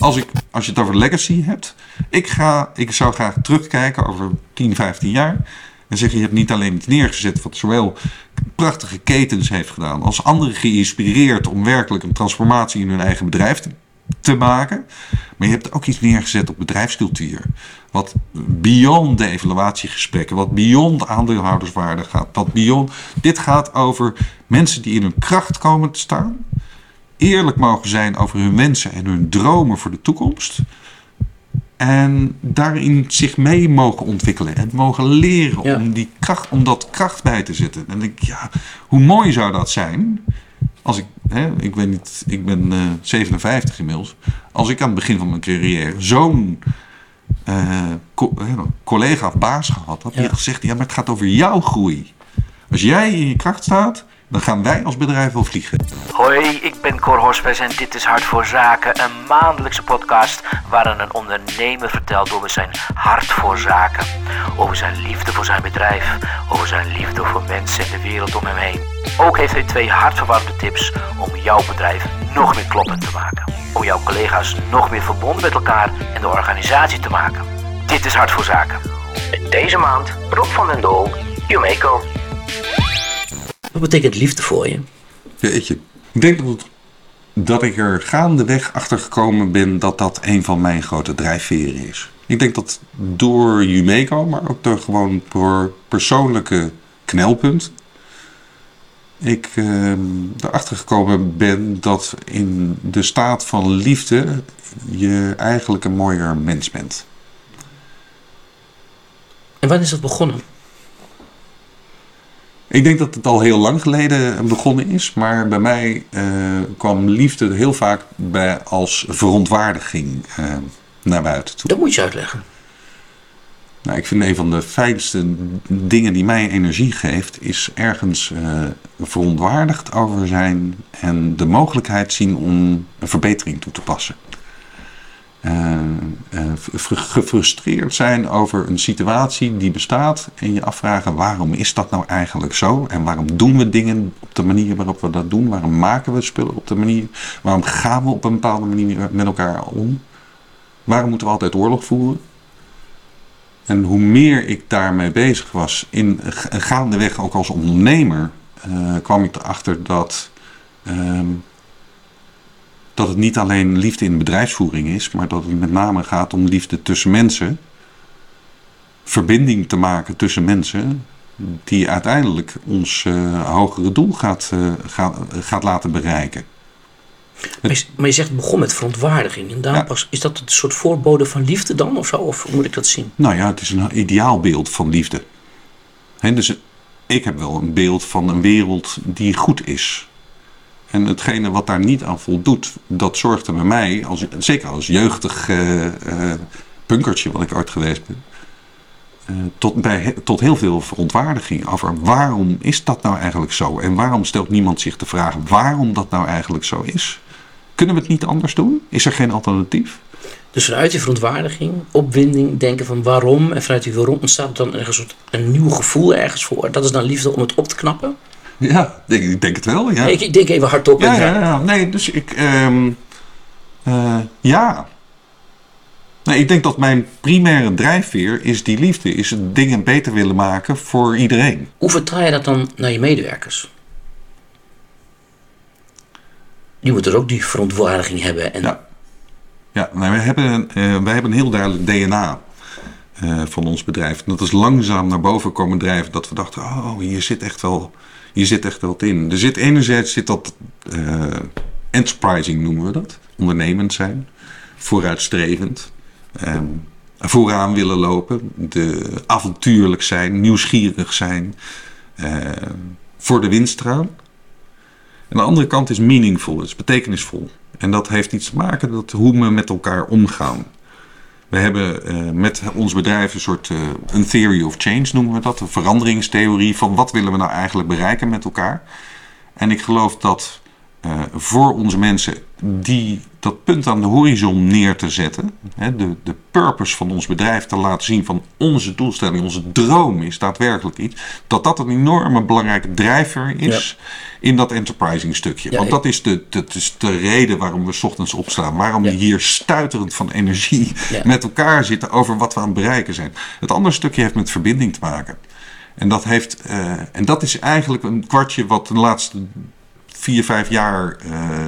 als, ik, als je het over legacy hebt, ik, ga, ik zou graag terugkijken over 10, 15 jaar. En zeggen, je hebt niet alleen iets neergezet wat zowel prachtige ketens heeft gedaan, als anderen geïnspireerd om werkelijk een transformatie in hun eigen bedrijf te, te maken. Maar je hebt ook iets neergezet op bedrijfscultuur. Wat beyond de evaluatiegesprekken, wat beyond aandeelhouderswaarde gaat. Wat beyond. Dit gaat over mensen die in hun kracht komen te staan. Eerlijk mogen zijn over hun wensen en hun dromen voor de toekomst. En daarin zich mee mogen ontwikkelen en mogen leren Ja. om, die kracht, om dat kracht bij te zetten. En ik ja, hoe mooi zou dat zijn als ik, hè, ik weet niet, ik ben eh, 57 inmiddels. Als ik aan het begin van mijn carrière zo'n eh, co- collega of baas gehad had, die Ja. had gezegd: ja, maar het gaat over jouw groei. Als jij in je kracht staat, dan gaan wij als bedrijf wel vliegen. Hoi, ik ben Cor Hospes en dit is Hart voor Zaken, een maandelijkse podcast waarin een ondernemer vertelt over zijn hart voor zaken, over zijn liefde voor zijn bedrijf, over zijn liefde voor mensen en de wereld om hem heen. Ook heeft hij twee hartverwarmende tips om jouw bedrijf nog meer kloppend te maken, om jouw collega's nog meer verbonden met elkaar en de organisatie te maken. Dit is Hart voor Zaken. Deze maand Rob van den Doel, Jumeco. Wat betekent liefde voor je? Je, ik denk dat, het- dat ik er gaandeweg achter gekomen ben dat dat een van mijn grote drijfveren is. Ik denk dat door Jumeco, maar ook door gewoon persoonlijke knelpunt, ik eh, erachter gekomen ben dat in de staat van liefde je eigenlijk een mooier mens bent. En wanneer is dat begonnen? Ik denk dat het al heel lang geleden begonnen is, maar bij mij eh, kwam liefde heel vaak bij als verontwaardiging eh, naar buiten toe. Dat moet je uitleggen. Nou, ik vind een van de fijnste dingen die mij energie geeft, is ergens eh, verontwaardigd over zijn en de mogelijkheid zien om een verbetering toe te passen. Eh, eh, fr- gefrustreerd zijn over een situatie die bestaat en je afvragen waarom is dat nou eigenlijk zo? En waarom doen we dingen op de manier waarop we dat doen, waarom maken we spullen op de manier, waarom gaan we op een bepaalde manier met elkaar om, waarom moeten we altijd oorlog voeren. En hoe meer ik daarmee bezig was, in, ga- gaandeweg ook als ondernemer, eh, kwam ik erachter dat, ehm, dat het niet alleen liefde in de bedrijfsvoering is, maar dat het met name gaat om liefde tussen mensen. Verbinding te maken tussen mensen, die uiteindelijk ons eh, hogere doel gaat, eh, gaat, gaat laten bereiken. Maar je, maar je zegt het begon met verontwaardiging. En daarom Ja. pas, is dat het soort voorbode van liefde dan of zo? Of hoe moet ik dat zien? Nou ja, het is een ideaalbeeld van liefde. Dus ik heb wel een beeld van een wereld die goed is. En hetgene wat daar niet aan voldoet, dat zorgt er bij mij, als, zeker als jeugdig eh, punkertje wat ik ooit geweest ben, eh, tot, bij, tot heel veel verontwaardiging over waarom is dat nou eigenlijk zo? En waarom stelt niemand zich de vraag waarom dat nou eigenlijk zo is? Kunnen we het niet anders doen? Is er geen alternatief? Dus vanuit die verontwaardiging, opwinding, denken van waarom. En vanuit die waarom ontstaat dan ergens een nieuw gevoel ergens voor. Dat is dan liefde om het op te knappen. Ja, ik, ik denk het wel. Ja. Ik, ik denk even hardop. Ja, ja, ja. Nee, dus ik. ehm, eh, ja. Nee, ik denk dat mijn primaire drijfveer is die liefde. Is het dingen beter willen maken voor iedereen. Hoe vertaal je dat dan naar je medewerkers? Die moeten er ook die verontwaardiging hebben. En Ja. Ja, nou, wij, hebben, eh, wij hebben een heel duidelijk DNA eh, van ons bedrijf. En dat is langzaam naar boven komen drijven. Dat we dachten, oh, hier zit echt wel, hier zit echt wat in. Er zit enerzijds zit dat eh, enterprising noemen we dat. Ondernemend zijn. Vooruitstrevend. ehm, vooraan willen lopen. De avontuurlijk zijn. Nieuwsgierig zijn. eh, voor de winst gaan. En de andere kant is meaningful, is betekenisvol. En dat heeft iets te maken met hoe we met elkaar omgaan. We hebben eh, met ons bedrijf een soort eh, een theory of change noemen we dat. Een veranderingstheorie van wat willen we nou eigenlijk bereiken met elkaar. En ik geloof dat eh, voor onze mensen die dat punt aan de horizon neer te zetten. Hè, de, de purpose van ons bedrijf te laten zien van onze doelstelling, onze droom is daadwerkelijk iets. Dat dat een enorme belangrijke drijver is in dat enterprising stukje. Ja, Want dat is, de, dat is de reden waarom we 's ochtends opstaan. Waarom we hier stuiterend van energie met elkaar zitten over wat we aan het bereiken zijn. Het andere stukje heeft met verbinding te maken. En dat, heeft, eh, en dat is eigenlijk een kwartje wat de laatste vier, vijf jaar eh,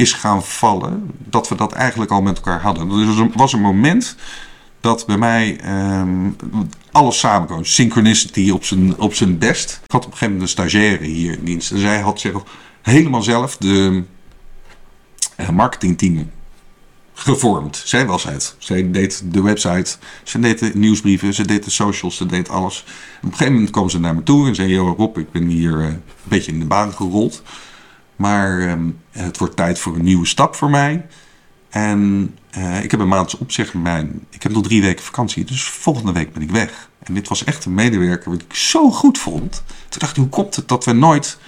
is gaan vallen. Dat we dat eigenlijk al met elkaar hadden. Er was een, was een moment dat bij mij ehm, alles samenkwam. Synchronicity op zijn, op zijn best. Ik had op een gegeven moment een stagiaire hier in dienst. En zij had zich helemaal zelf de eh, marketingteam gevormd. Zij was het. Zij deed de website, ze deed de nieuwsbrieven, ze deed de socials, ze deed alles. Op een gegeven moment kwam ze naar me toe en zei: Yo, Rob, ik ben hier eh, een beetje in de baan gerold. Maar ehm, het wordt tijd voor een nieuwe stap voor mij. En eh, ik heb een maand opzegtermijn. Ik heb nog drie weken vakantie, dus volgende week ben ik weg. En dit was echt een medewerker wat ik zo goed vond. Toen dacht ik, hoe komt het dat we nooit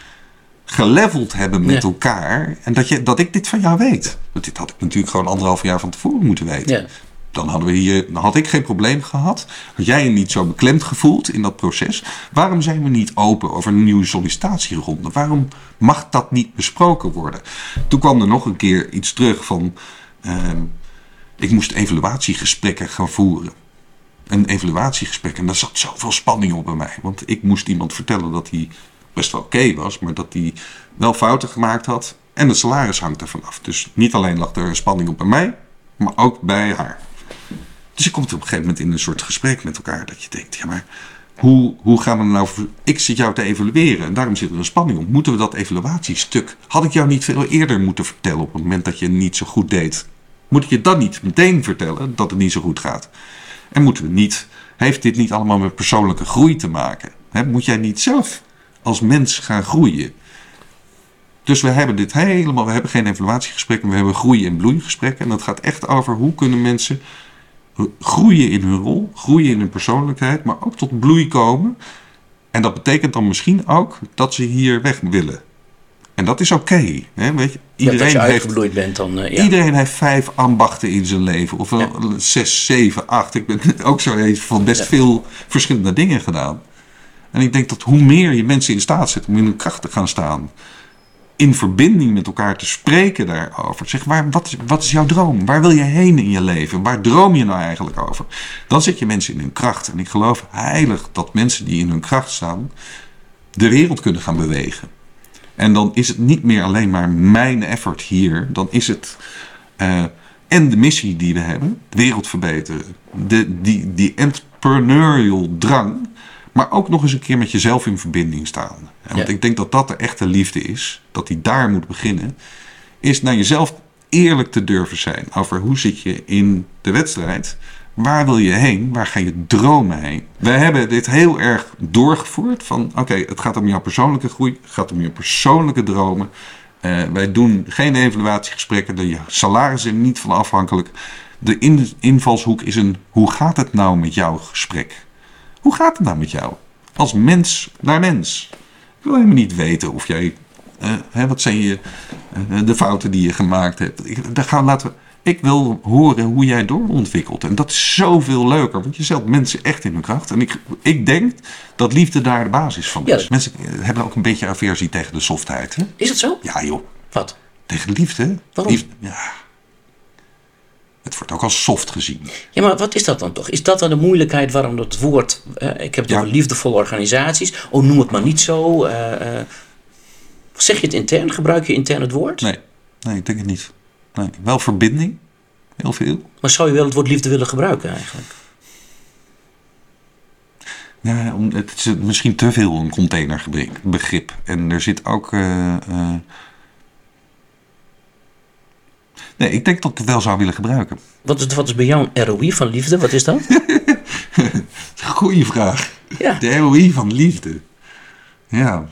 geleveld hebben met Ja. elkaar. En dat, je, dat ik dit van jou weet. Want dit had ik natuurlijk gewoon anderhalf jaar van tevoren moeten weten. Ja. Dan, hadden we hier, had ik geen probleem gehad. Had jij je niet zo beklemd gevoeld in dat proces? Waarom zijn we niet open over een nieuwe sollicitatieronde? Waarom mag dat niet besproken worden? Toen kwam er nog een keer iets terug van... ehm, ik moest evaluatiegesprekken gaan voeren. Een evaluatiegesprek. En daar zat zoveel spanning op bij mij. Want ik moest iemand vertellen dat hij best wel oké was. Maar dat hij wel fouten gemaakt had. En het salaris hangt ervan af. Dus niet alleen lag er spanning op bij mij. Maar ook bij haar. Dus je komt op een gegeven moment in een soort gesprek met elkaar. Dat je denkt, ja maar hoe, hoe gaan we nou... Ik zit jou te evalueren en daarom zit er een spanning op. Moeten we dat evaluatiestuk... Had ik jou niet veel eerder moeten vertellen op het moment dat je niet zo goed deed? Moet ik je dan niet meteen vertellen dat het niet zo goed gaat? En moeten we niet... Heeft dit niet allemaal met persoonlijke groei te maken? Moet jij niet zelf als mens gaan groeien? Dus we hebben dit helemaal, we hebben geen evaluatiegesprekken, we hebben groei- en bloeigesprekken. En dat gaat echt over hoe kunnen mensen groeien in hun rol, groeien in hun persoonlijkheid, maar ook tot bloei komen. En dat betekent dan misschien ook dat ze hier weg willen. En dat is oké. hè, weet je, Ja, iedereen je heeft bent, dan... eh, ja. Iedereen heeft vijf ambachten in zijn leven. Of wel zes, zeven, acht. Ik ben ook zo eens van best veel verschillende dingen gedaan. En ik denk dat hoe meer je mensen in staat zet om in hun kracht te gaan staan. In verbinding met elkaar te spreken daarover. Zeg, waar, wat, is- wat is jouw droom? Waar wil je heen in je leven? Waar droom je nou eigenlijk over? Dan zet je mensen in hun kracht. En ik geloof heilig dat mensen die in hun kracht staan. de wereld kunnen gaan bewegen. En dan is het niet meer alleen maar mijn effort hier. Dan is het. eh, en de missie die we hebben, de wereld verbeteren. De, die, die entrepreneurial drang. Maar ook nog eens een keer met jezelf in verbinding staan. En Want Ja. ik denk dat dat de echte liefde is. Dat die daar moet beginnen. Is naar jezelf eerlijk te durven zijn. Over hoe zit je in de wedstrijd. Waar wil je heen? Waar ga je dromen heen? Wij hebben dit heel erg doorgevoerd. Van oké, het gaat om jouw persoonlijke groei. Het gaat om je persoonlijke dromen. Eh, wij doen geen evaluatiegesprekken. De salaris is niet van afhankelijk. De in- invalshoek is een hoe gaat het nou met jouw gesprek? Hoe gaat het nou met jou? Als mens naar mens. Ik wil helemaal niet weten of jij. eh, hè, wat zijn je, eh, de fouten die je gemaakt hebt? Ik, daar gaan, laten we, ik wil horen hoe jij doorontwikkelt. En dat is zoveel leuker, want je zet mensen echt in hun kracht. En ik, ik denk dat liefde daar de basis van Ja. is. Mensen eh, hebben ook een beetje aversie tegen de softheid. Hè? Is het zo? Ja, joh. Wat? Tegen liefde. Waarom? Liefde, ja. Het wordt ook als soft gezien. Ja, maar wat is dat dan toch? Is dat dan de moeilijkheid waarom dat woord... eh, ik heb het Ja. over liefdevolle organisaties. Oh, noem het maar niet zo. eh, eh. zeg je het intern? Gebruik je intern het woord? Nee, nee, ik denk het niet. Nee, wel verbinding. Heel veel. Maar zou je wel het woord liefde willen gebruiken eigenlijk? Ja, het is misschien te veel een containerbegrip. En er zit ook. Nee, ik denk dat ik het wel zou willen gebruiken. Wat is, wat is bij jou een ROI van liefde? Wat is dat? Goeie vraag. Ja. De ROI van liefde. Ja.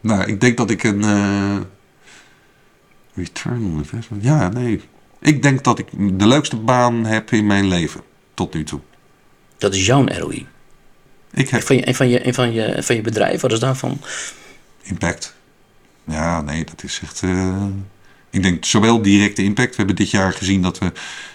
Nou, ik denk dat ik een. eh return on investment. Ja, nee. Ik denk dat ik de leukste baan heb in mijn leven. Tot nu toe. Dat is jouw ROI. Ik heb Van je, en van je, en van je, van je bedrijf, wat is daarvan? impact. Ja, nee, dat is echt. eh, Ik denk zowel directe impact. We hebben dit jaar gezien dat we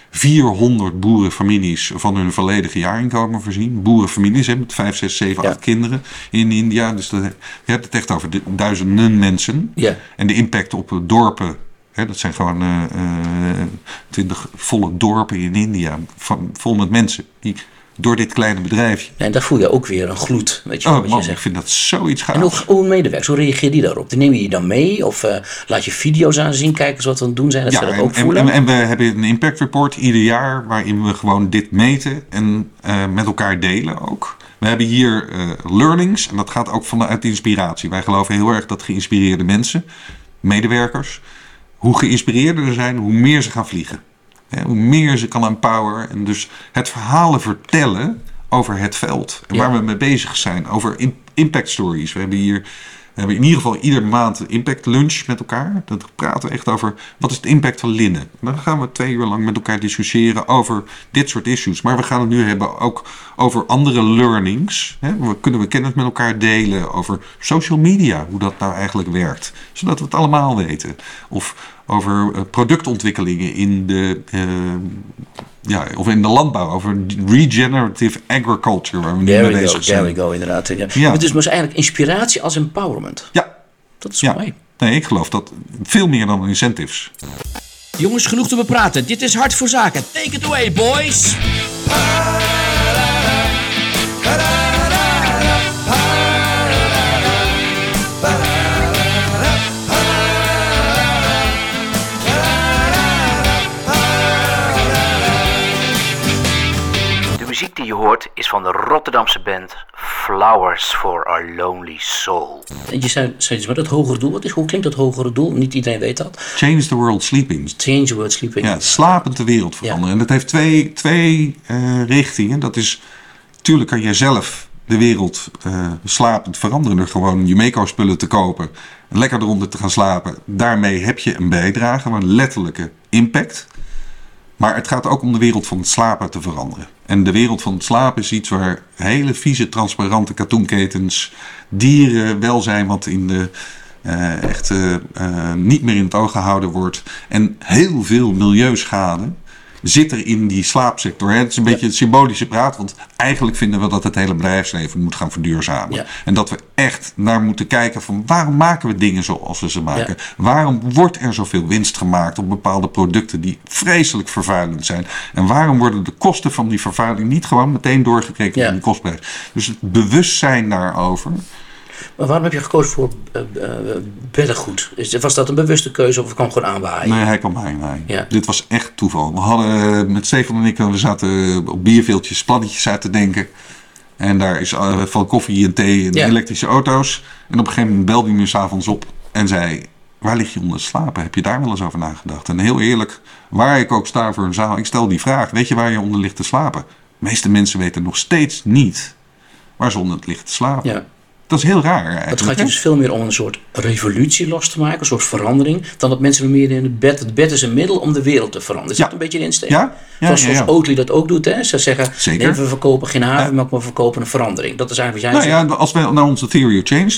400 boerenfamilies van hun volledige jaarinkomen voorzien. Boerenfamilies hè, met 5, 6, 7, Ja. 8 kinderen in India. Dus dat, je hebt het echt over de- duizenden mensen. Ja. En de impact op dorpen. Hè, dat zijn gewoon eh, eh, twintig volle dorpen in India. Van, vol met mensen. Die door dit kleine bedrijfje. En daar voel je ook weer een gloed, weet je Oh wat man, je ik vind dat zoiets gaafs. En hoe, hoe medewerkers, hoe reageer die daarop? Neem je je dan mee of eh, laat je video's aanzien, kijken eens wat we aan het doen zijn, dat ze dat en, ook en, voelen? en, en we hebben een impact report ieder jaar waarin we gewoon dit meten en eh, met elkaar delen ook. We hebben hier eh, learnings en dat gaat ook vanuit inspiratie. Wij geloven heel erg dat geïnspireerde mensen, medewerkers, hoe geïnspireerder ze zijn, hoe meer ze gaan vliegen. Hè, hoe meer ze kan empoweren. En dus het verhalen vertellen over het veld. En Ja. waar we mee bezig zijn. Over im- impact stories. We hebben hier we hebben in ieder geval ieder maand een impact lunch met elkaar. Dat praten we echt over wat is het impact van linnen. En dan gaan we twee uur lang met elkaar discussiëren over dit soort issues. Maar we gaan het nu hebben ook over andere learnings. We kunnen we kennis met elkaar delen over social media. Hoe dat nou eigenlijk werkt. Zodat we het allemaal weten. Of over eh, productontwikkelingen in de, eh, ja, of in de landbouw. Over regenerative agriculture waar we nu There mee bezig there zijn. we go, inderdaad. Ja. Ja. Het is dus eigenlijk inspiratie als empowerment. Ja, Dat is ja. mooi. Nee, ik geloof dat veel meer dan incentives. Jongens, genoeg te bepraten. Dit is Hart voor Zaken. Take it away, boys. Die je hoort is van de Rotterdamse band Flowers for Our Lonely Soul. En je zei, zei iets, maar dat hogere doel, wat is, hoe klinkt dat hogere doel? Niet iedereen weet dat. Change the world sleeping. Change the word sleeping. Ja, slapend de wereld veranderen. En dat heeft twee, twee eh, richtingen. Dat is, tuurlijk kan jij zelf de wereld eh, slapend veranderen door gewoon je Meco-spullen te kopen en lekker eronder te gaan slapen. Daarmee heb je een bijdrage, maar een letterlijke impact. Maar het gaat ook om de wereld van het slapen te veranderen. En de wereld van het slapen is iets waar hele vieze, transparante katoenketens, dieren, welzijn wat in de eh, echt eh, eh, niet meer in het oog gehouden wordt. En heel veel milieuschade zit er in die slaapsector. Hè? Het is een beetje het symbolische praat, want eigenlijk vinden we dat het hele bedrijfsleven moet gaan verduurzamen. Ja. En dat we echt naar moeten kijken van waarom maken we dingen zoals we ze maken? Ja. Waarom wordt er zoveel winst gemaakt op bepaalde producten die vreselijk vervuilend zijn? En waarom worden de kosten van die vervuiling niet gewoon meteen doorgekregen Ja. in de kostprijs? Dus het bewustzijn daarover. Maar waarom heb je gekozen voor eh, beddengoed? Is, was dat een bewuste keuze of het kwam gewoon aanwaaien? Nee, hij kwam. Ja. Dit was echt toeval. We hadden eh, met Stefan en ik, we zaten op bierveeltjes plannetjes uit te denken. En daar is van koffie en thee en Ja. elektrische auto's. En op een gegeven moment belde hij me s'avonds op en zei... Waar lig je onder te slapen? Heb je daar wel eens over nagedacht? En heel eerlijk, waar ik ook sta voor een zaal, ik stel die vraag. Weet je waar je onder ligt te slapen? De meeste mensen weten nog steeds niet waar ze onder het ligt te slapen. Ja. Dat is heel raar eigenlijk. Het gaat je dus veel meer om een soort revolutie los te maken, een soort verandering, dan dat mensen meer in het bed. Het bed is een middel om de wereld te veranderen. Is Ja. dat een beetje de insteek? Ja, ja, zoals, ja. Oatly dat ook doet. Hè? Ze zeggen, Zeker. nee, we verkopen geen havermelk, maar we verkopen een verandering. Dat is eigenlijk wat jij Nou zegt. ja, als we naar onze theory of change,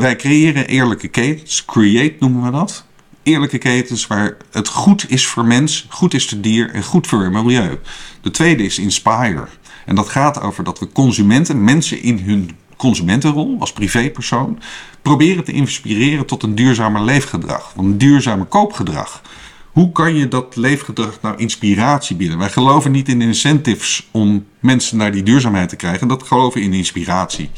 wij creëren eerlijke ketens, create noemen we dat. Eerlijke ketens waar het goed is voor mens, goed is voor dier en goed voor het milieu. De tweede is inspire. En dat gaat over dat we consumenten, mensen in hun consumentenrol als privépersoon, proberen te inspireren tot een duurzamer leefgedrag, een duurzamer koopgedrag. Hoe kan je dat leefgedrag nou inspiratie bieden? Wij geloven niet in incentives om mensen naar die duurzaamheid te krijgen. Dat geloven in inspiratie.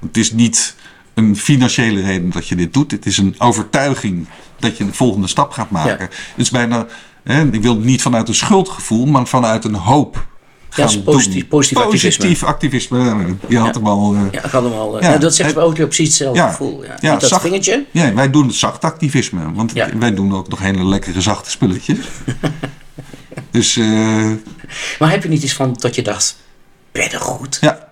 Het is niet een financiële reden dat je dit doet. Het is een overtuiging dat je de volgende stap gaat maken. Ja. Het is bijna, hè, ik wil niet vanuit een schuldgevoel, maar vanuit een hoop. Ja, positief- doen. positief activisme. Positief activisme. Je had hem al. eh, Ja, ik had hem al. eh, Ja, dat zegt bij Oatly op precies hetzelfde gevoel. Ja. Niet dat zacht- vingertje. Ja, wij doen het zacht activisme. Want wij doen ook nog hele lekkere zachte spulletjes. dus eh, Maar heb je niet iets van dat je dacht, beddengoed? ja,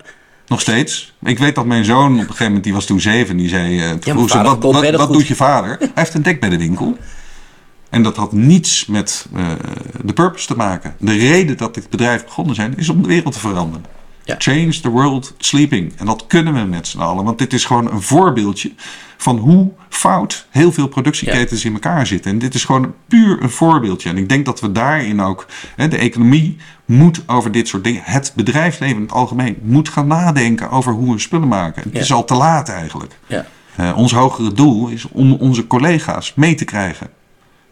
nog steeds. Ik weet dat mijn zoon op een gegeven moment, die was toen zeven, die zei... eh, vroeg ze, vader wat, wat, wat beddengoed." doet je vader? Hij heeft een dekbeddenwinkel. En dat had niets met eh, de purpose te maken. De reden dat dit bedrijf begonnen zijn, is om de wereld te veranderen. Ja. Change the world sleeping. En dat kunnen we met z'n allen. Want dit is gewoon een voorbeeldje van hoe fout heel veel productieketens in elkaar zitten. En dit is gewoon puur een voorbeeldje. En ik denk dat we daarin ook, hè, de economie moet over dit soort dingen. Het bedrijfsleven in het algemeen moet gaan nadenken over hoe we spullen maken. Het Ja. is al te laat eigenlijk. Ja. Eh, ons hogere doel is om onze collega's mee te krijgen.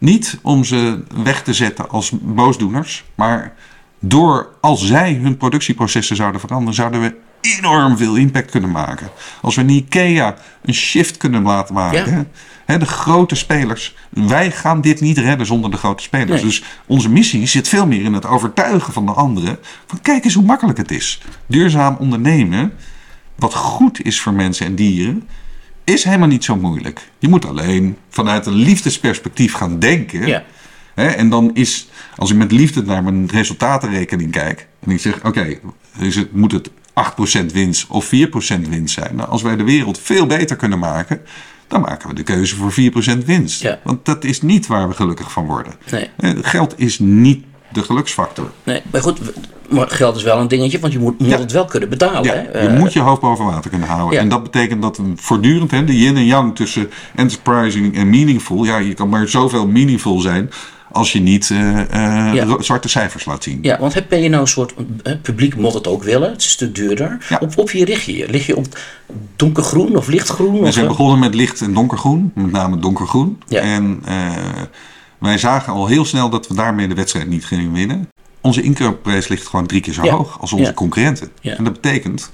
Niet om ze weg te zetten als boosdoeners, maar door als zij hun productieprocessen zouden veranderen, zouden we enorm veel impact kunnen maken. Als we in IKEA een shift kunnen laten maken. Ja. hè. Hè, de grote spelers. Wij gaan dit niet redden zonder de grote spelers. Nee. Dus onze missie zit veel meer in het overtuigen van de anderen. Van kijk eens hoe makkelijk het is. Duurzaam ondernemen, wat goed is voor mensen en dieren, is helemaal niet zo moeilijk. Je moet alleen vanuit een liefdesperspectief gaan denken. Ja. Hè, en dan is, als ik met liefde naar mijn resultatenrekening kijk. En ik zeg, oké, is het, moet het 8% winst of 4% winst zijn? Nou, als wij de wereld veel beter kunnen maken, dan maken we de keuze voor 4% winst. Ja. Want dat is niet waar we gelukkig van worden. Nee. Geld is niet de geluksfactor. Nee, maar goed, maar geld is wel een dingetje, want je moet, moet Ja. het wel kunnen betalen. Ja, hè? je Eh, moet je hoofd boven water kunnen houden. ja. En dat betekent dat voortdurend, hè, de yin en yang tussen enterprising en meaningful. Ja, je kan maar zoveel meaningful zijn als je niet eh, eh, zwarte cijfers laat zien. Ja, want heb- ben je nou een soort, publiek moet het ook willen, het is een stuk duurder. Op, op wie richt je je? Lig je op donkergroen of lichtgroen? We of, zijn begonnen met licht en donkergroen, met name donkergroen. Ja. En wij zagen al heel snel dat we daarmee de wedstrijd niet gingen winnen. Onze inkoopprijs ligt gewoon drie keer zo Ja. hoog als onze Ja. concurrenten. Ja. En dat betekent,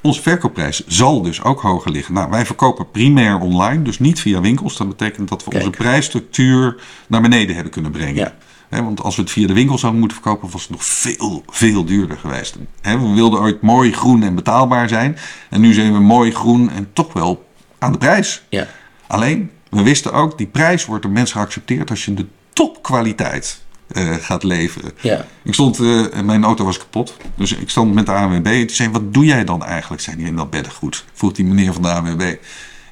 onze verkoopprijs zal dus ook hoger liggen. Nou, wij verkopen primair online, dus niet via winkels. Dat betekent dat we Kijk. onze prijsstructuur naar beneden hebben kunnen brengen. Want als we het via de winkel zouden moeten verkopen, was het nog veel, veel duurder geweest. We wilden ooit mooi, groen en betaalbaar zijn. En nu zijn we mooi, groen en toch wel aan de prijs. Ja, Alleen, we wisten ook, die prijs wordt door mensen geaccepteerd als je de topkwaliteit eh, gaat leveren. ja, Ik stond, eh, mijn auto was kapot. Dus ik stond met de ANWB. En zei, wat doe jij dan eigenlijk? Hij in dat beddengoed. Vroeg die meneer van de ANWB. Ik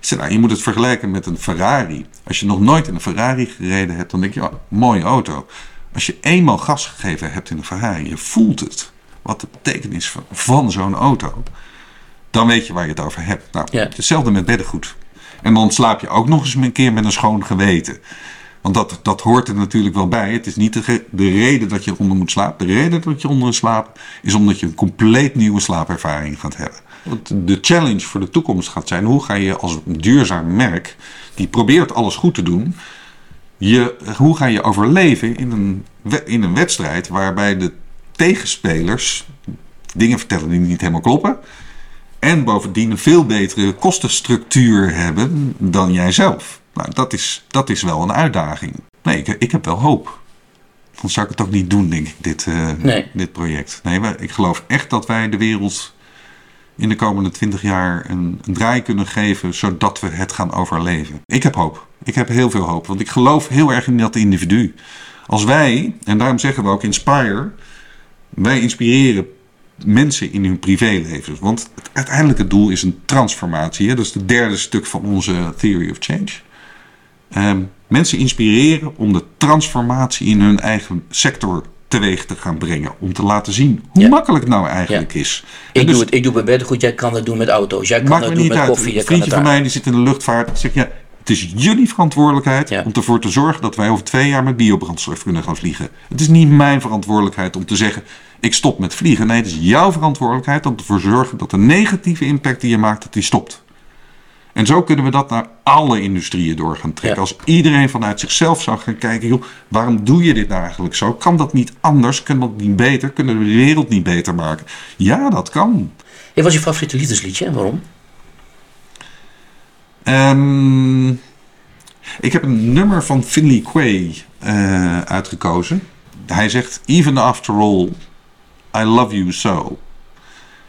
zei, nou, je moet het vergelijken met een Ferrari. Als je nog nooit in een Ferrari gereden hebt, dan denk je, oh, mooie auto. Als je eenmaal gas gegeven hebt in een Ferrari, je voelt het. Wat de betekenis van, van zo'n auto. Dan weet je waar je het over hebt. Nou, Ja. hetzelfde met beddengoed. En dan slaap je ook nog eens een keer met een schoon geweten. Want dat, dat hoort er natuurlijk wel bij. Het is niet de, de reden dat je eronder moet slapen. De reden dat je onder slaapt is omdat je een compleet nieuwe slaapervaring gaat hebben. Want de challenge voor de toekomst gaat zijn: hoe ga je als duurzaam merk, die probeert alles goed te doen, je, hoe ga je overleven in een, in een wedstrijd waarbij de tegenspelers dingen vertellen die niet helemaal kloppen. En bovendien een veel betere kostenstructuur hebben dan jijzelf. Nou, dat is, dat is wel een uitdaging. Nee, ik, ik heb wel hoop. Dan zou ik het ook niet doen, denk ik, dit, eh, Nee. dit project. Nee, maar ik geloof echt dat wij de wereld in de komende twintig jaar een, een draai kunnen geven, zodat we het gaan overleven. Ik heb hoop. Ik heb heel veel hoop, want ik geloof heel erg in dat individu. Als wij, en daarom zeggen we ook Inspire, wij inspireren mensen in hun privélevens. Want het uiteindelijke doel is een transformatie. Hè? Dat is het derde stuk van onze Theory of Change. Ehm, mensen inspireren om de transformatie in hun eigen sector teweeg te gaan brengen. Om te laten zien hoe Ja. makkelijk het nou eigenlijk is. En ik, dus- doe het, ik doe bij beddengoed, jij kan het doen met auto's, jij kan het doen met uit. koffie, Een vriendje het van mij die zit in de luchtvaart. Zeg, ja, het is jullie verantwoordelijkheid Ja. om ervoor te zorgen dat wij over twee jaar met biobrandstof kunnen gaan vliegen. Het is niet mijn verantwoordelijkheid om te zeggen, ik stop met vliegen. Nee, het is jouw verantwoordelijkheid om ervoor te zorgen dat de negatieve impact die je maakt, dat die stopt. En zo kunnen we dat naar alle industrieën door gaan trekken. Ja. Als iedereen vanuit zichzelf zou gaan kijken, joh, waarom doe je dit nou eigenlijk zo? Kan dat niet anders? Kan dat niet beter? Kunnen we de wereld niet beter maken? Ja, dat kan. Hey, wat is je favoriete liefdesliedje en waarom? Ehm, ik heb een nummer van Finley Quay eh, uitgekozen. Hij zegt: Even after all, I love you so.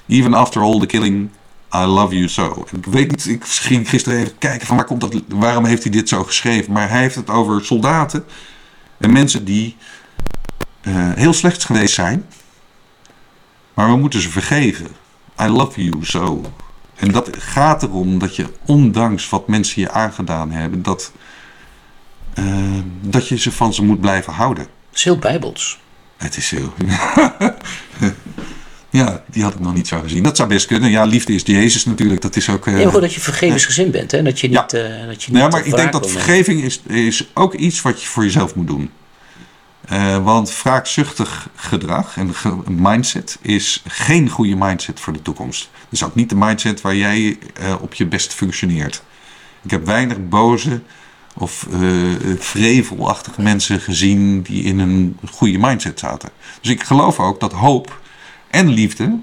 Even after all the killing, I love you so. Ik weet niet, ik ging gisteren even kijken van waar komt dat, waarom heeft hij dit zo geschreven. Maar hij heeft het over soldaten en mensen die eh, heel slecht geweest zijn. Maar we moeten ze vergeven. I love you so. En dat gaat erom dat je, ondanks wat mensen je aangedaan hebben, dat, eh, dat je ze van ze moet blijven houden. Dat is heel bijbels. Het is heel. Ja, die had ik nog niet zo gezien. Dat zou best kunnen. Ja, liefde is Jezus natuurlijk. Dat is ook... eh, Ja, dat je vergevensgezind bent. Hè? Dat je Ja. niet, eh, dat je niet Ja, maar ik denk dat vergeving is, is ook iets wat je voor jezelf moet doen. Eh, want wraakzuchtig gedrag en mindset is geen goede mindset voor de toekomst. Is ook niet de mindset waar jij eh, op je best functioneert. Ik heb weinig boze of vrevelachtige mensen gezien die in een goede mindset zaten. Dus ik geloof ook dat hoop en liefde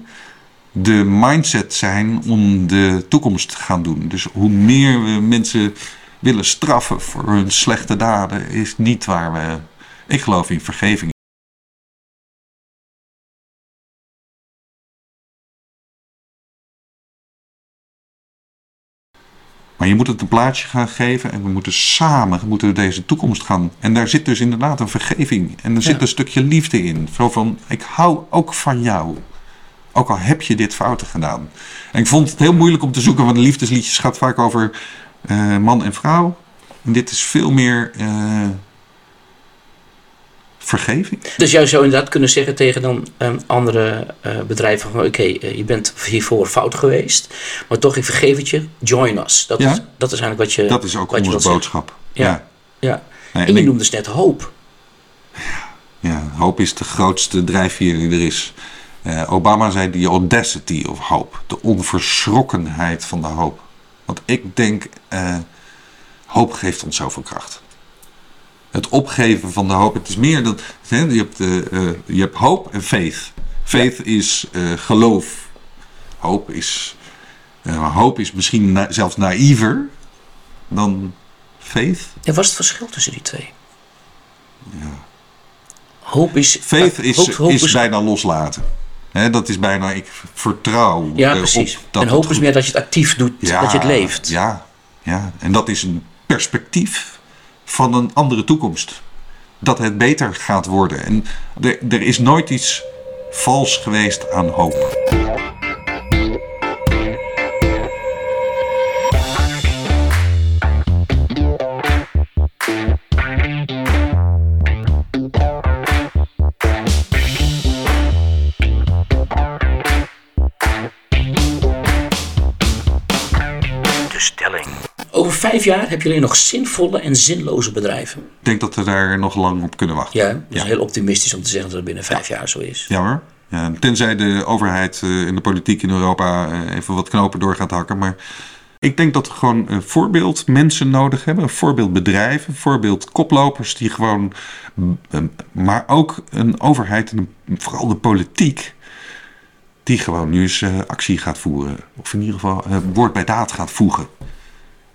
de mindset zijn om de toekomst te gaan doen. Dus hoe meer we mensen willen straffen voor hun slechte daden, is niet waar we. Ik geloof in vergeving. Maar je moet het een plaatsje gaan geven en we moeten samen moeten deze toekomst gaan. En daar zit dus inderdaad een vergeving. En er zit een stukje liefde in. Zo van, ik hou ook van jou. Ook al heb je dit fouten gedaan. En ik vond het heel moeilijk om te zoeken, want de liefdesliedjes gaat vaak over eh, man en vrouw. En dit is veel meer eh, vergeving. Dus jij zou inderdaad kunnen zeggen tegen dan ehm, andere eh, bedrijven van oké, eh, je bent hiervoor fout geweest, maar toch ik vergeef het je, join us. Dat, Ja. is, dat is eigenlijk wat je Dat is ook wat onze boodschap. Ja. Ja. Ja. Nee, En je noemde dus net hoop. Ja, hoop is de grootste drijfveer die er is. Eh, Obama zei the audacity of hope. De onverschrokkenheid van de hoop. Want ik denk, hoop geeft ons zoveel kracht. Het opgeven van de hoop. Het is meer dan. Hè, je, hebt, eh, eh, je hebt hoop en faith. Faith is eh, geloof. Hoop is. eh, hoop is misschien na- zelfs naïver dan faith. Ja, wat is het verschil tussen die twee? Hoop is... Faith is, hoop, hoop is bijna loslaten. Dat is bijna, ik vertrouw Ja, precies. dat en hoop is meer dat je het actief doet, Ja, dat je het leeft. Ja, ja, en dat is een perspectief van een andere toekomst. Dat het beter gaat worden. En er, er is nooit iets vals geweest aan hoop. Vijf jaar hebben jullie nog zinvolle en zinloze bedrijven. Ik denk dat we daar nog lang op kunnen wachten. Ja, dus heel optimistisch om te zeggen dat het binnen vijf jaar zo is. Ja hoor. Ja, tenzij de overheid eh, en de politiek in Europa eh, even wat knopen door gaat hakken. Maar ik denk dat we gewoon een voorbeeld mensen nodig hebben. Een voorbeeld bedrijven, een voorbeeld koplopers die gewoon... eh, Maar ook een overheid en vooral de politiek... die gewoon nu eens eh, actie gaat voeren. Of in ieder geval eh, woord bij daad gaat voegen.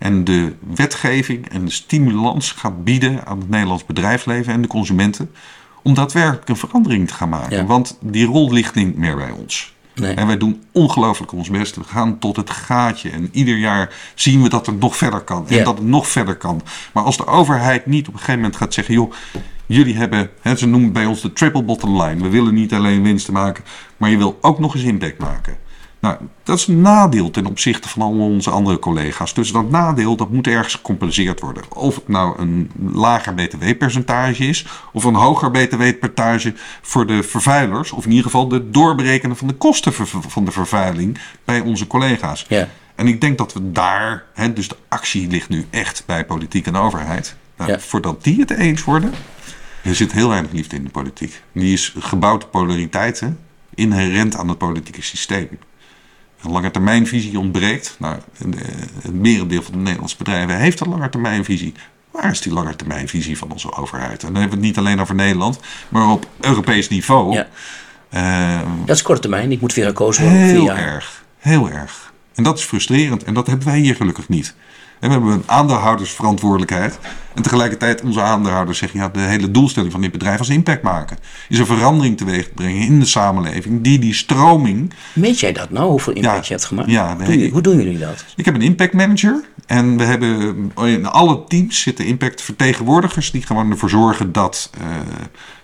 En de wetgeving en de stimulans gaat bieden aan het Nederlands bedrijfsleven en de consumenten. Om daadwerkelijk een verandering te gaan maken. Ja. Want die rol ligt niet meer bij ons. Nee. En wij doen ongelooflijk ons best. We gaan tot het gaatje. En ieder jaar zien we dat het nog verder kan. En Ja. dat het nog verder kan. Maar als de overheid niet op een gegeven moment gaat zeggen: joh, jullie hebben, hè, ze noemen bij ons de triple bottom line. We willen niet alleen winsten maken, maar je wil ook nog eens impact maken. Nou, dat is een nadeel ten opzichte van al onze andere collega's. Dus dat nadeel, dat moet ergens gecompenseerd worden. Of het nou een lager btw-percentage is, of een hoger btw-percentage voor de vervuilers. Of in ieder geval de doorberekenen van de kosten van de vervuiling bij onze collega's. Ja. En ik denk dat we daar, hè, dus de actie ligt nu echt bij politiek en overheid. Nou, Ja. Voordat die het eens worden, er zit heel weinig liefde in de politiek. Die is gebouwd op polariteiten, inherent aan het politieke systeem. Een langetermijnvisie ontbreekt. Nou, het merendeel van de Nederlandse bedrijven heeft een langetermijnvisie. Waar is die langetermijnvisie van onze overheid? En dan hebben we het niet alleen over Nederland, maar op Europees niveau. Ja. Eh, Dat is korte termijn. Ik moet weer gekozen worden. Heel erg, heel erg. En dat is frustrerend. En dat hebben wij hier gelukkig niet. We hebben een aandeelhoudersverantwoordelijkheid. En tegelijkertijd onze aandeelhouders zeggen... ja, de hele doelstelling van dit bedrijf is impact maken. Is een verandering teweeg te brengen in de samenleving... die die stroming... Meet jij dat nou, hoeveel impact Ja. je hebt gemaakt? Ja, Doe je- hoe doen jullie dat? Ik heb een impact manager. En we hebben in alle teams zitten impactvertegenwoordigers... die gewoon ervoor zorgen dat... eh,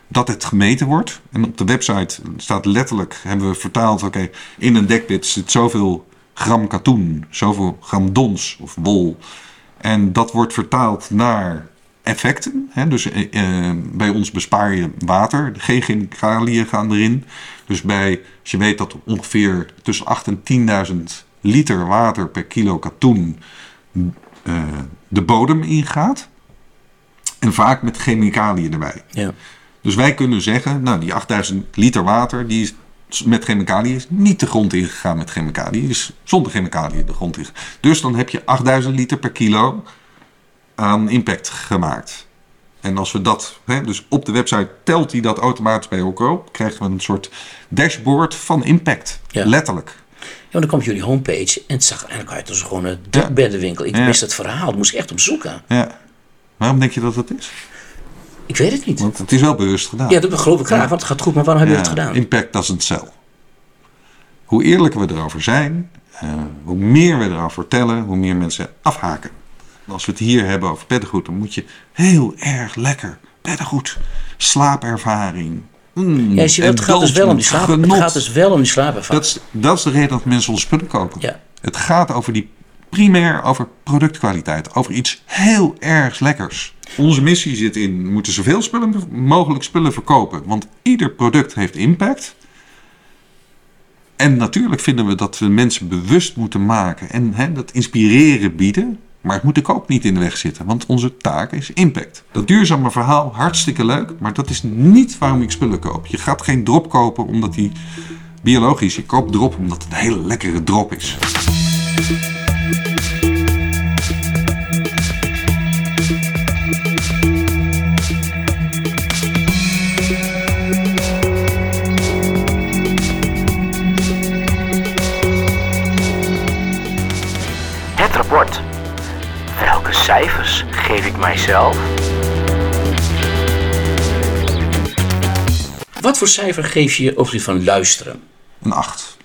dat het gemeten wordt. En op de website staat letterlijk, hebben we vertaald, oké, in een dekbed zit zoveel gram katoen, zoveel gram dons of wol. En dat wordt vertaald naar effecten. Hè? Dus eh, eh, bij ons bespaar je water, geen chemicaliën gaan erin. Dus bij, als je weet dat ongeveer tussen 8 en 10.000 liter water per kilo katoen eh, de bodem ingaat. En vaak met chemicaliën erbij. Ja. Dus wij kunnen zeggen, nou die 8000 liter water, die is met chemicaliën is niet de grond ingegaan met chemicaliën. Is zonder chemicaliën de grond ingegaan. Dus dan heb je 8000 liter per kilo aan impact gemaakt. En als we dat, hè, dus op de website telt hij dat automatisch bij elkaar op, krijgen we een soort dashboard van impact. Ja. Letterlijk. Ja, want dan kwam jullie homepage en het zag eigenlijk uit als gewoon een Ja. dekbeddenwinkel. Ik Ja. wist het verhaal, dat moest ik echt opzoeken. Ja. Waarom denk je dat dat is? Ik weet het niet. Want het is wel bewust gedaan. Ja, dat geloof ik graag, want het gaat goed, maar waarom hebben we het gedaan? Impact doesn't sell. Hoe eerlijker we erover zijn, eh, hoe meer we erover vertellen, hoe meer mensen afhaken. Als we het hier hebben over beddengoed, dan moet je heel erg lekker beddengoed, slaapervaring. mm, Ja, je, het gaat dus wel om die slaap. Het gaat dus wel om die slaapervaring. dat, is, dat is de reden dat mensen onze spullen kopen. Ja. Het gaat over die primair over productkwaliteit, over iets heel erg lekkers. Onze missie zit in, we moeten zoveel spullen mogelijk spullen verkopen, want ieder product heeft impact. En natuurlijk vinden we dat we mensen bewust moeten maken en hè, dat inspireren bieden. Maar het moet ook niet in de weg zitten, want onze taak is impact. Dat duurzame verhaal, hartstikke leuk, maar dat is niet waarom ik spullen koop. Je gaat geen drop kopen omdat die biologisch, je koopt drop omdat het een hele lekkere drop is. Rapport. Welke cijfers geef ik mijzelf? Wat voor cijfer geef je op die van luisteren? Een 8.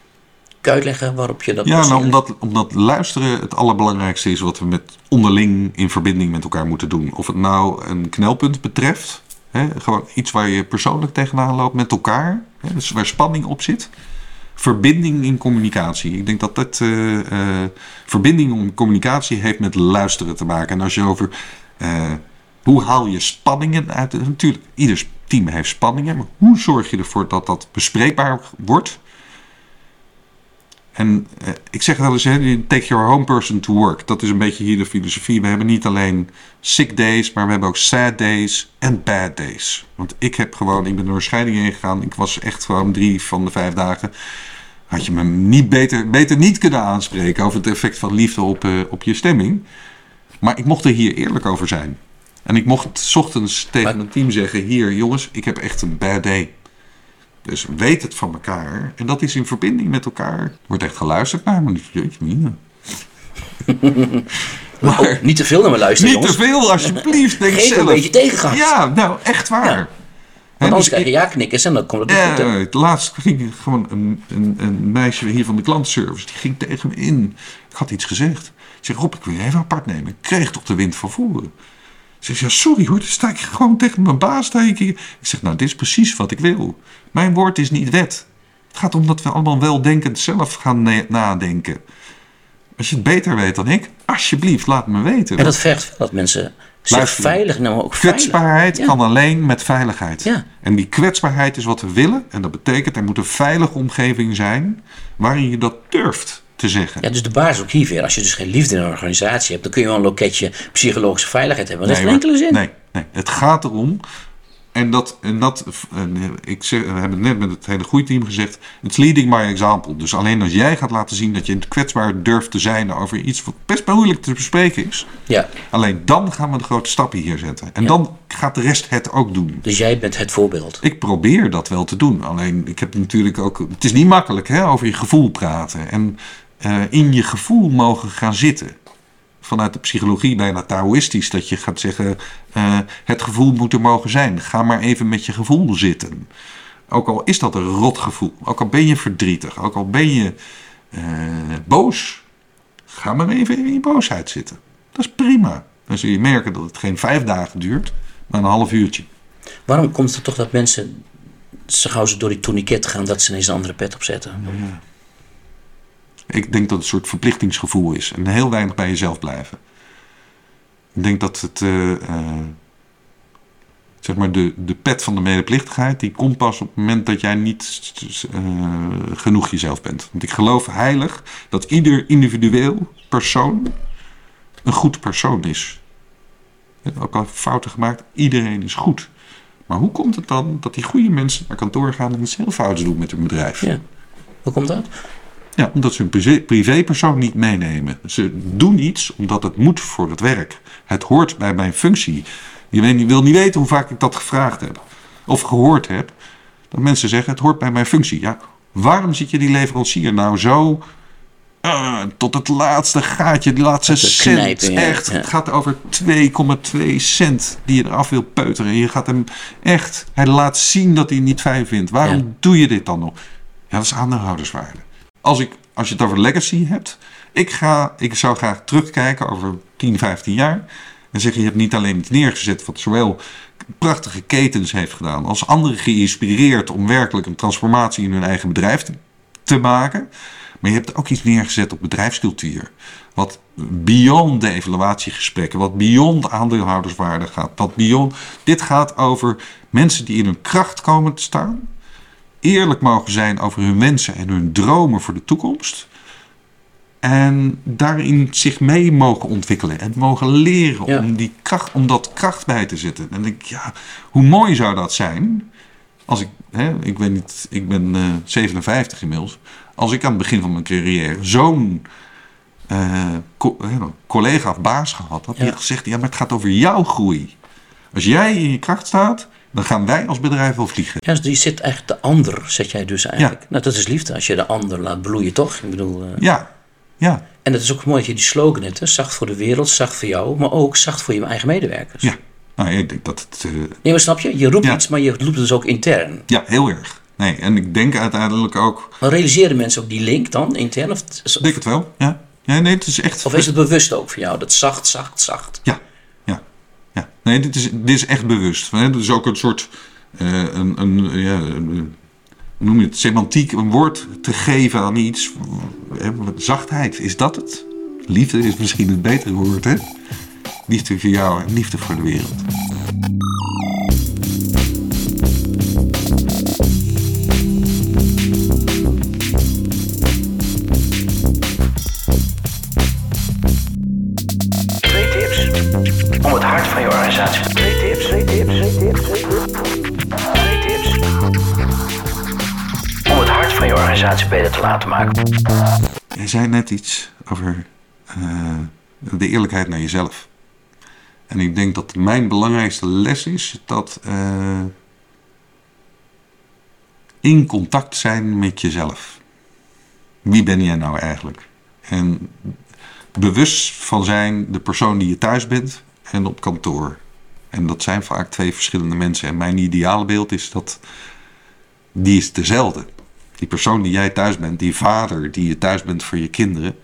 Kun je uitleggen waarop je dat Ja, nou, omdat, omdat luisteren het allerbelangrijkste is wat we met onderling in verbinding met elkaar moeten doen. Of het nou een knelpunt betreft, hè, gewoon iets waar je persoonlijk tegenaan loopt met elkaar, hè, dus waar spanning op zit. Verbinding in communicatie. Ik denk dat dat eh, eh, verbinding in communicatie heeft met luisteren te maken. En als je over eh, hoe haal je spanningen uit. Natuurlijk, ieder team heeft spanningen, maar hoe zorg je ervoor dat dat bespreekbaar wordt? En eh, ik zeg wel eens, hè, take your home person to work. Dat is een beetje hier de filosofie. We hebben niet alleen sick days, maar we hebben ook sad days en bad days. Want ik heb gewoon, ik ben door een scheiding heen gegaan. Ik was echt gewoon drie van de vijf dagen. Had je me niet beter, beter niet kunnen aanspreken over het effect van liefde op, eh, op je stemming. Maar ik mocht er hier eerlijk over zijn. En ik mocht 's ochtends tegen Maar- mijn team zeggen: Hier, jongens, ik heb echt een bad day. Dus weet het van elkaar. En dat is in verbinding met elkaar. Wordt echt geluisterd naar me. Jeetje, mina. Maar niet te veel naar me luisteren, Niet te veel, alsjeblieft. Denk Geef zelf. een beetje tegengas. Ja, nou, echt waar. Ja. Want anders dus krijg je ik- ja knikkers en dan komt het niet goed. hè? Het laatst ging ik gewoon een, een, een meisje hier van de klantenservice. Die ging tegen me in. Ik had iets gezegd. Ik zeg, Rob, ik wil je even apart nemen. Ik kreeg toch de wind van voren. Ze zegt, ja, sorry hoor, dan sta ik gewoon tegen mijn baas. Sta ik, zeg, nou, dit is precies wat ik wil. Mijn woord is niet wet. Het gaat om dat we allemaal weldenkend zelf gaan nadenken. Als je het beter weet dan ik, alsjeblieft, laat me weten. En dat vergt wel dat mensen zich veilig, nou ook veilig. Kwetsbaarheid Ja. kan alleen met veiligheid. Ja. En die kwetsbaarheid is wat we willen. En dat betekent er moet een veilige omgeving zijn waarin je dat durft te zeggen. Ja, dus de basis ook hier weer. Als je dus geen liefde in een organisatie hebt, dan kun je wel een loketje psychologische veiligheid hebben. Maar dat heeft geen enkele zin. Nee, nee, het gaat erom. En dat, en dat en ik zeg, we hebben het net met het hele groeiteam gezegd. It's leading by example. Dus alleen als jij gaat laten zien dat je kwetsbaar durft te zijn over iets wat best moeilijk te bespreken is. Ja, Alleen dan gaan we de grote stappen hier zetten. En Ja. dan gaat de rest het ook doen. dus jij bent het voorbeeld. Ik probeer dat wel te doen. Alleen ik heb natuurlijk ook. Het is niet makkelijk hè, over je gevoel praten. En eh, in je gevoel mogen gaan zitten. Vanuit de psychologie bijna Taoïstisch. Dat je gaat zeggen. eh, het gevoel moet er mogen zijn. Ga maar even met je gevoel zitten. Ook al is dat een rot gevoel. Ook al ben je verdrietig. Ook al ben je eh, boos. Ga maar even in je boosheid zitten. Dat is prima. Dan zul je merken dat het geen vijf dagen duurt. Maar een half uurtje. Waarom komt het toch dat mensen, zo gauw ze door die tourniquet gaan, dat ze ineens een andere pet opzetten? Ik denk dat het een soort verplichtingsgevoel is. En heel weinig bij jezelf blijven. Ik denk dat het. eh, eh, zeg maar de, de pet van de medeplichtigheid, die komt pas op het moment dat jij niet eh, genoeg jezelf bent. Want ik geloof heilig dat ieder individueel persoon een goed persoon is. Ook al fouten gemaakt, iedereen is goed. Maar hoe komt het dan dat die goede mensen naar kantoor gaan en iets heel fouts doen met hun bedrijf? Ja. Hoe komt dat? Ja, omdat ze hun privé- privépersoon niet meenemen. Ze doen iets omdat het moet voor het werk. Het hoort bij mijn functie. Je wil niet weten hoe vaak ik dat gevraagd heb. Of gehoord heb. Dat mensen zeggen, het hoort bij mijn functie. Ja, waarom zit je die leverancier nou zo... ah, tot het laatste gaatje, die laatste Te cent. knijpen, ja, echt, ja. het gaat over 2,2 cent die je eraf wil peuteren. En je gaat hem echt... Hij laat zien dat hij het niet fijn vindt. Waarom Ja. doe je dit dan nog? Ja, dat is aandeelhouderswaarde. Als, ik, als je het over legacy hebt. Ik, ga, ik zou graag terugkijken over 10, 15 jaar. En zeggen, je hebt niet alleen iets neergezet wat zowel prachtige ketens heeft gedaan. Als anderen geïnspireerd om werkelijk een transformatie in hun eigen bedrijf te, maken. Maar je hebt ook iets neergezet op bedrijfscultuur. Wat beyond de evaluatiegesprekken, wat beyond aandeelhouderswaarde gaat. Wat beyond, dit gaat over mensen die in hun kracht komen te staan eerlijk mogen zijn over hun wensen en hun dromen voor de toekomst. En daarin zich mee mogen ontwikkelen en mogen leren Ja. om, die kracht, om dat kracht bij te zetten. En ik ja, hoe mooi zou dat zijn als ik, hè, ik weet niet, ik ben eh, 57 inmiddels. Als ik aan het begin van mijn carrière zo'n eh, co- collega of baas gehad had, die Ja. had gezegd, ja, maar het gaat over jouw groei. Als jij in je kracht staat, dan gaan wij als bedrijf wel vliegen. Ja, dus je zit eigenlijk de ander, zet jij dus eigenlijk. Nou, dat is liefde, als je de ander laat bloeien, toch? Ik bedoel, eh, Ja, ja, En het is ook mooi dat je die slogan hebt, hè? zacht voor de wereld, zacht voor jou, maar ook zacht voor je eigen medewerkers. ja. Nou, ik denk dat het... eh, Nee, maar snap je? Je roept Ja. iets, maar je roept het dus ook intern. ja, heel erg. Nee, en ik denk uiteindelijk ook... Maar realiseren mensen ook die link dan intern? Of, Ik denk het wel, ja. Ja, nee, het is echt... of is het bewust ook voor jou? Dat zacht, zacht, zacht. Ja, ja, ja. Nee, dit is, dit is echt bewust. Het is ook een soort... eh, een, een, ja, noem je het? Semantiek, een woord te geven aan iets. Zachtheid, is dat het? Liefde is misschien het betere woord, hè? Liefde voor jou en liefde voor de wereld. Beter te laten maken. Jij zei net iets over eh, de eerlijkheid naar jezelf. En ik denk dat mijn belangrijkste les is dat eh, in contact zijn met jezelf. Wie ben jij nou eigenlijk? En bewust van zijn de persoon die je thuis bent en op kantoor. En dat zijn vaak twee verschillende mensen. En mijn ideaalbeeld is dat die is dezelfde. Die persoon die jij thuis bent, die vader die je thuis bent voor je kinderen.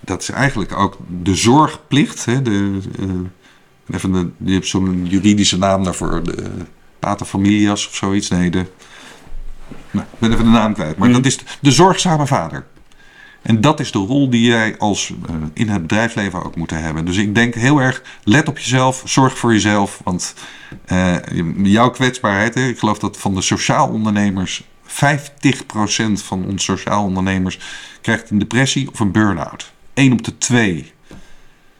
Dat is eigenlijk ook de zorgplicht. Hè, de, eh, even de, je hebt zo'n juridische naam daarvoor. De paterfamilias of zoiets. Nee, de, nou, ik ben even de naam kwijt. Maar dat is de, de zorgzame vader. En dat is de rol die jij als eh, in het bedrijfsleven ook moet hebben. Dus ik denk heel erg, let op jezelf, zorg voor jezelf. Want eh, jouw kwetsbaarheid, hè, ik geloof dat van de sociaal ondernemers 50% van onze sociaal ondernemers krijgt een depressie of een burn-out. 1 op de 2.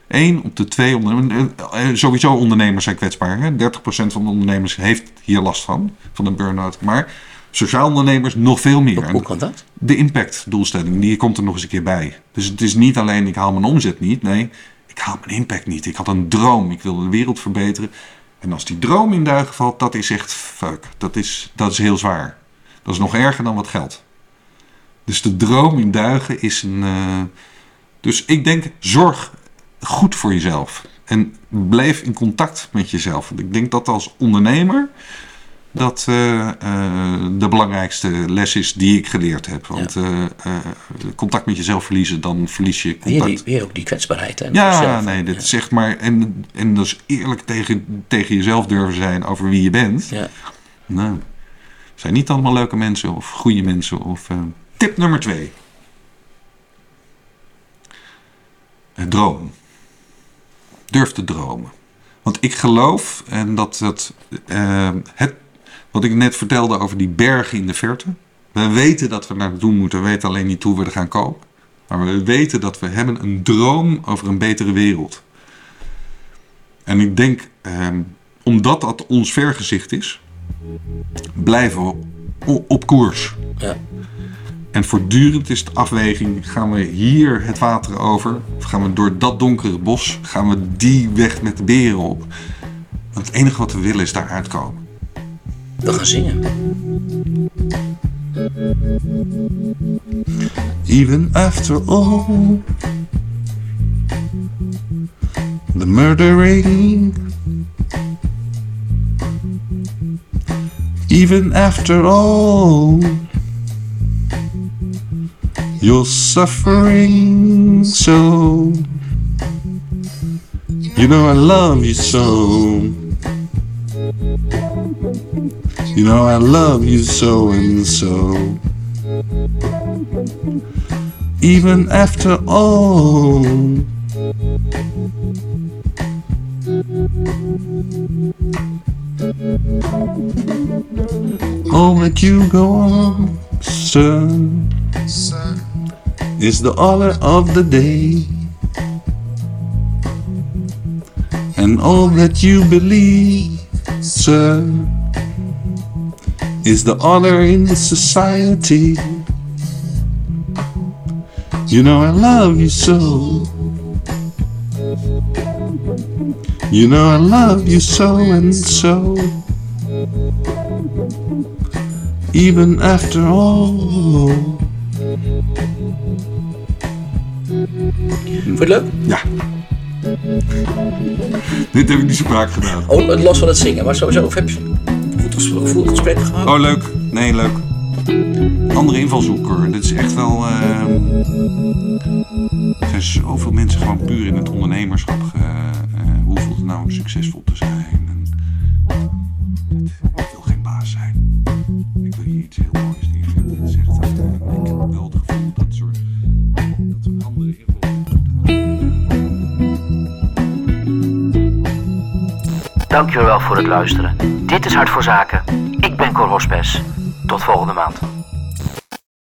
1 op de 2 ondernemers. eh, eh, Sowieso ondernemers zijn kwetsbaar. Hè? 30% van de ondernemers heeft hier last van, van een burn-out. Maar sociaal ondernemers nog veel meer. Hoe, kan dat? De impactdoelstelling, die komt er nog eens een keer bij. Dus het is niet alleen ik haal mijn omzet niet. Nee, ik haal mijn impact niet. Ik had een droom. Ik wil de wereld verbeteren. En als die droom in duigen valt, dat is echt fuck. Dat is, dat is heel zwaar. Dat is nog erger dan wat geld. Dus de droom in duigen is een... eh, dus ik denk, zorg goed voor jezelf. En blijf in contact met jezelf. Want ik denk dat als ondernemer dat eh, eh, de belangrijkste les is die ik geleerd heb. Want contact met jezelf verliezen, dan verlies je Weer, contact. die, weer ook die kwetsbaarheid. Hè, Ja, nee, echt maar. En, en dus eerlijk tegen, tegen jezelf durven zijn over wie je bent. Ja. Nou, zijn niet allemaal leuke mensen of goede mensen. Of, eh, tip nummer twee: Het droom. Durf te dromen. Want ik geloof, en dat, dat eh, het, wat ik net vertelde over die bergen in de verte. We weten dat we naartoe moeten, we weten alleen niet hoe we er gaan komen. Maar we weten dat we hebben een droom over een betere wereld. En ik denk, eh, omdat dat ons vergezicht is, blijven we op koers. Ja. En voortdurend is de afweging: gaan we hier het water over? Of gaan we door dat donkere bos? Gaan we die weg met de beren op? Want het enige wat we willen is daar uitkomen. We gaan zingen. Even after all the murdering, even after all your suffering, so you know I love you so. You know I love you so and so. Even after all. That you go on, sir, is the honor of the day. And all that you believe, sir, is the honor in society. You know I love you so. You know I love you so and so. Even after all. Vond je het leuk? Ja. Dit heb ik niet zo vaak gedaan. Oh, los van het zingen, maar sowieso. Of heb je een goed gesprek gehad? Oh, leuk. Nee, leuk. Andere invalshoek hoor. Dit is echt wel. ehm, er zijn zoveel mensen gewoon puur in het ondernemerschap. ge- eh, hoe voelt het nou om succesvol te zijn? Dankjewel voor het luisteren. Dit is Hart voor Zaken. Ik ben Cor Hospes. Tot volgende maand.